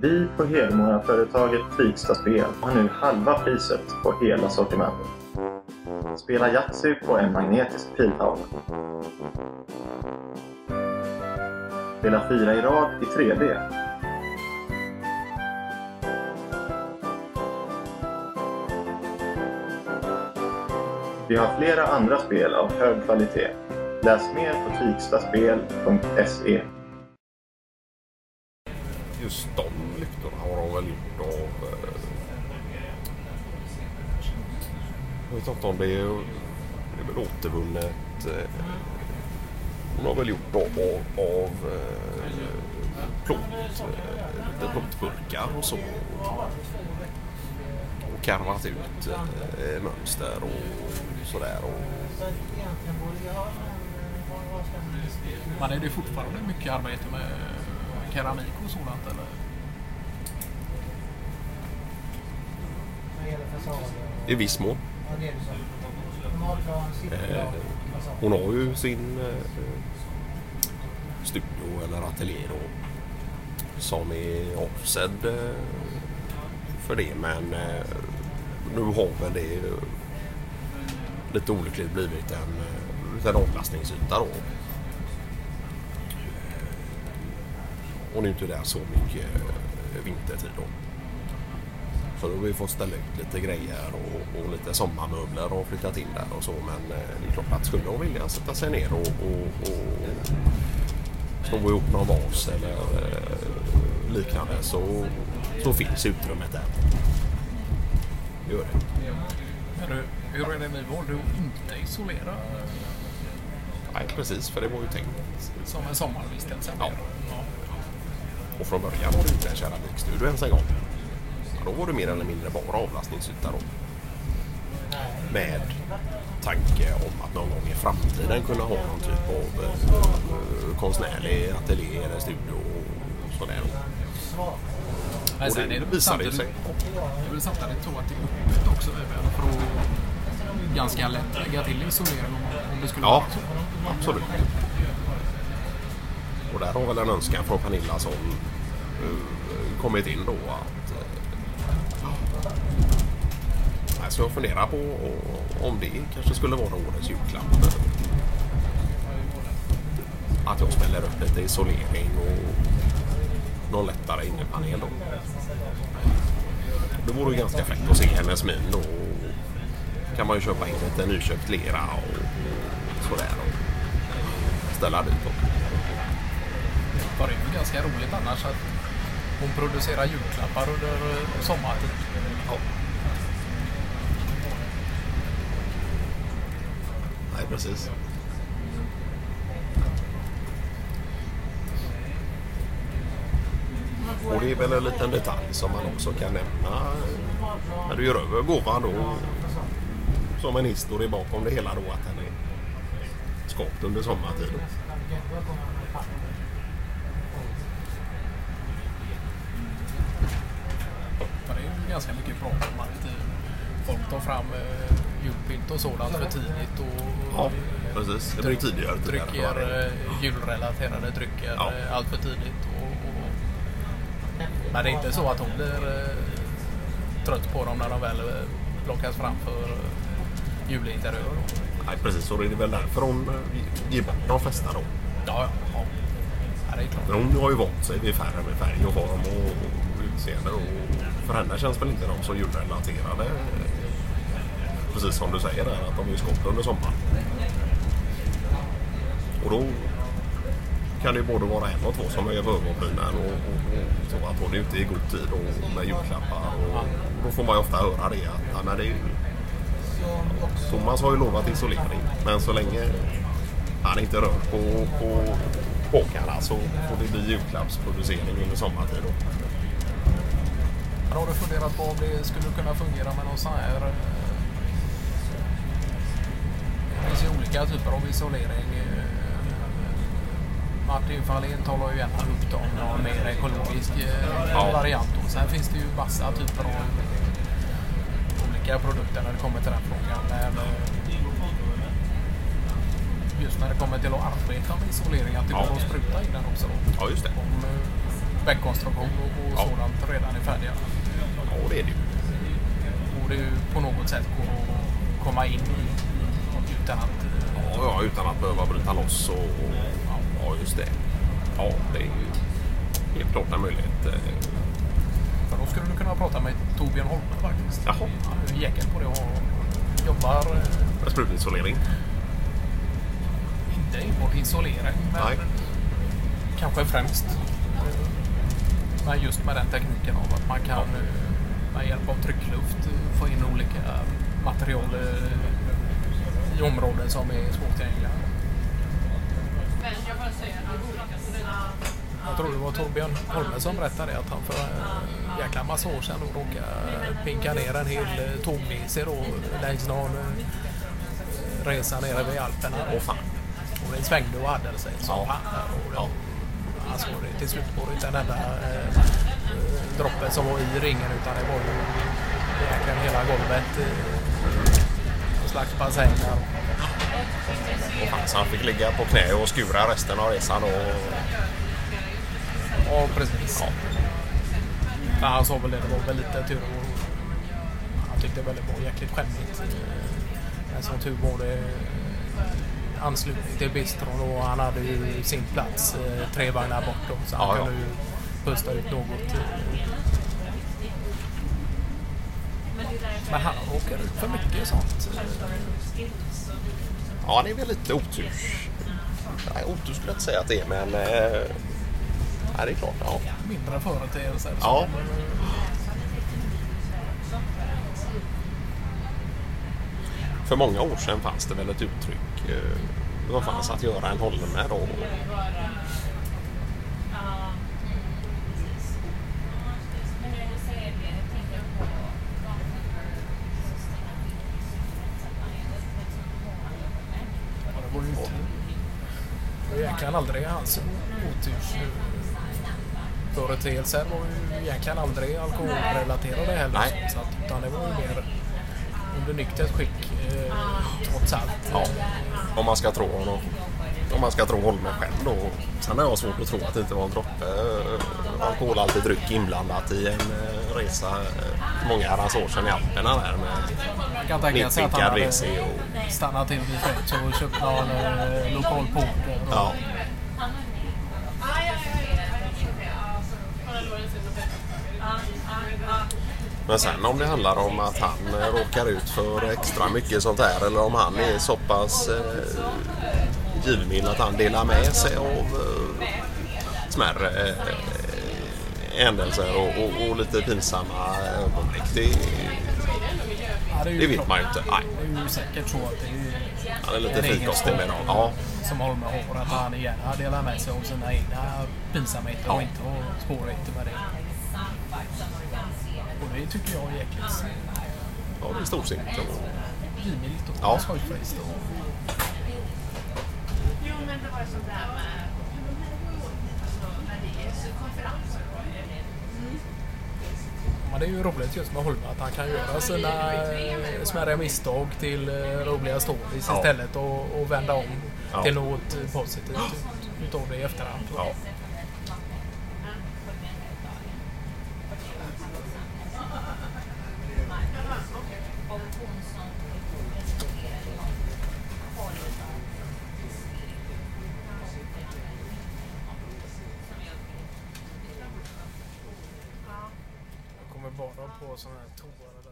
Vi på Hedemora-företaget Flygsta Spel har nu halva priset på hela sortimentet. Spela Yatzy på en magnetisk piltavla. Spela fyra i rad i 3D. Vi har flera andra spel av hög kvalitet. Läs mer på tygstaspel.se. det är, det är väl återvunnet. Eh, de har väl gjort av, av eh, plåt, eh, lite plåtburkar och så. Och karvat ut eh, mönster och sådär. Och, Men är det fortfarande mycket arbete med keramik och sådant eller? I viss mån. Eh, hon har ju sin eh, studio eller ateljé då som är avsedd eh, för det men eh, nu har väl det eh, lite olyckligt blivit en eh, liten avlastningsyta då. Och nu är inte där så mycket vintertid då. Så då har vi fått ställa ut lite grejer och, och lite sommarmöbler och flyttat in där och så. Men eh, det är klart att skulle hon vilja sätta sig ner och, och, och sno ihop någon vas eller eh, liknande så, så finns utrymmet där. Gör det. Men hur är det ni valde att inte isolera Nej, precis. För det var ju tänkt. som en sommarvistelse? Ja. Och från början var det inte en keramikstudio ens en gång. Då var det mer eller mindre bara avlastningsyta då. Med tanke om att någon gång i framtiden kunna ha någon typ av eh, konstnärlig ateljé eller studio och sådär. Men Och sen det är det väl visade ju sig. är väl samtidigt så att det är öppet också även för att ganska lätt lägga till isolering om, om det skulle Ja, vara så. absolut. Och där har väl en önskan från Pernilla som eh, kommit in då att uh, så jag funderar på och- om det kanske skulle vara årets julklapp. Att jag smäller upp lite isolering och någon lättare innepanel då. Det vore ju ganska fräckt att se hennes min då. kan man ju köpa in lite nyköpt lera och, sådär. Och ställa dit då. Det är ju ganska roligt annars att hon producerar julklappar under sommartid. Nej, precis. Och det är väl en liten detalj som man också kan nämna när du gör över gåvan då. Som en historia bakom det hela då att den är skapt under sommartid. Då. Det är ganska mycket prat om att folk tar fram eh, julpynt och sådant för tidigt och Ja, precis. Det blir tidigare. tidigare. dricker eh, julrelaterade drycker Ja. eh, allt för tidigt. Och, och, men det är inte så att hon blir eh, trött på dem när de väl plockas fram för julinteriör. Nej, precis. Så det är väl därför hon ger bort de flesta då. Ja, ja. ja. det är klart. Men hon har ju vant sig vid färre med färg och form och, och utseende. Och för henne känns väl inte de så julrelaterade. Precis som du säger där, att de är skott under sommaren. Och då kan det ju både vara en och två som är över ögonbrynen och, och, och så att hon är ute i god tid och med julklappar. Och, då får man ju ofta höra det att ja, men det är ju, Thomas har ju lovat isolering men så länge han inte rör på, på påkarna så får det bli julklappsproducering under sommartid. Då. Men har du funderat på om det skulle kunna fungera med någon sån här... Eh, det finns ju olika typer av isolering. eh, Martin Fahlén talar ju gärna upp om någon mer ekologisk eh, Ja. variant. Och sen finns det ju massa typer av olika produkter när det kommer till den frågan. Men eh, just när det kommer till att arbeta med isolering, att det Ja. går att spruta i den också. Då. Ja, just det. Om bäckkonstruktion och, och Ja. sådant. färdiga. Ja, det är det ju. Borde ju på något sätt gå att komma in i utan att... eh, Ja, ja, utan att behöva bryta loss och... och ja, just det. Ja, det är ju helt klart en möjlighet. eh. För då skulle du kunna prata med Torbjörn Holme faktiskt. Jaha. Han är jäkel på det och jobbar eh, Sprutisolering. inte enbart isolering men Nej. kanske främst eh, men just med den tekniken av att man kan eh, med hjälp av tryckluft eh, få in olika material eh, i områden som är svårtillgängliga. Jag tror det var Torbjörn Holme som berättade att han för en jäkla massa år sedan då råkade pinka ner en hel eh, tågnese då längs någon eh, resa nere vid Alperna. Åh fan. Och den svängde och hade sig som Ja. fan. Och Ja. Alltså, det, till slut var det inte en enda eh, eh, droppe som var i ringen utan det var ju egentligen hela golvet. Eh, slags bassäng. Och så han fick ligga på knä och skura resten av resan. Och... Ja, precis. Ja. Men han sa väl det, det var väl lite tur. Och han tyckte väl det var jäkligt skämmigt. Eh, Men som tur var det eh, anslutning till bistron och han hade ju sin plats eh, tre vagnar bort då, så han Ja, ja. kunde ju pusta ut något. eh. Men han råkar ut för mycket sånt. Ja, det är väl lite otur. Nej, otur skulle jag inte säga att det är, men... Eh... Nej, det är klart. Ja. Mindre företeelser. Ja. eh, För många år sedan fanns det väl ett uttryck. Eh... Vad fanns att göra en Holme då? Ja, det var ju inte... Egentligen aldrig hans oturs företeelser var ju egentligen aldrig alkoholrelaterade heller. Nej. Så att, utan det var ju mer under nyktert skick eh, trots allt. Ja. Om man ska tro honom. Om man ska tro Holme själv då. Sen har jag svårt att tro att det inte var en droppe eh, alkoholhaltig dryck inblandat i en eh, resa eh, många herrans år sedan i Alperna där med kan hade WC och... stannat till vid Schweiz och köpt någon eh, poker. och- Ja. Men sen om det handlar om att han eh, råkar ut för extra mycket sånt här eller om han är så pass eh, givmild att han delar med sig av eh, smärre eh, händelser och, och, och lite pinsamma ögonblick. Det, det vet man ju inte. Nej. Det är ju säkert så att det är Han är lite frikostig med dem. Ja. som Holme har. Att han gärna delar med sig av sina egna pinsamheter och Ja. inte har svårigheter med det. Och det tycker jag är jäkligt ja, det är storsint. och- givmilt och Ja. skojfriskt. Och Jo, men det var ju sånt där med alltså, konferenser. Men det är ju roligt just med Holme att han kan göra sina smärre misstag till eh, roliga stories Ja. istället och, och vända om Ja. till något positivt ut, utav det i efterhand. Ja. Var på sådana här toar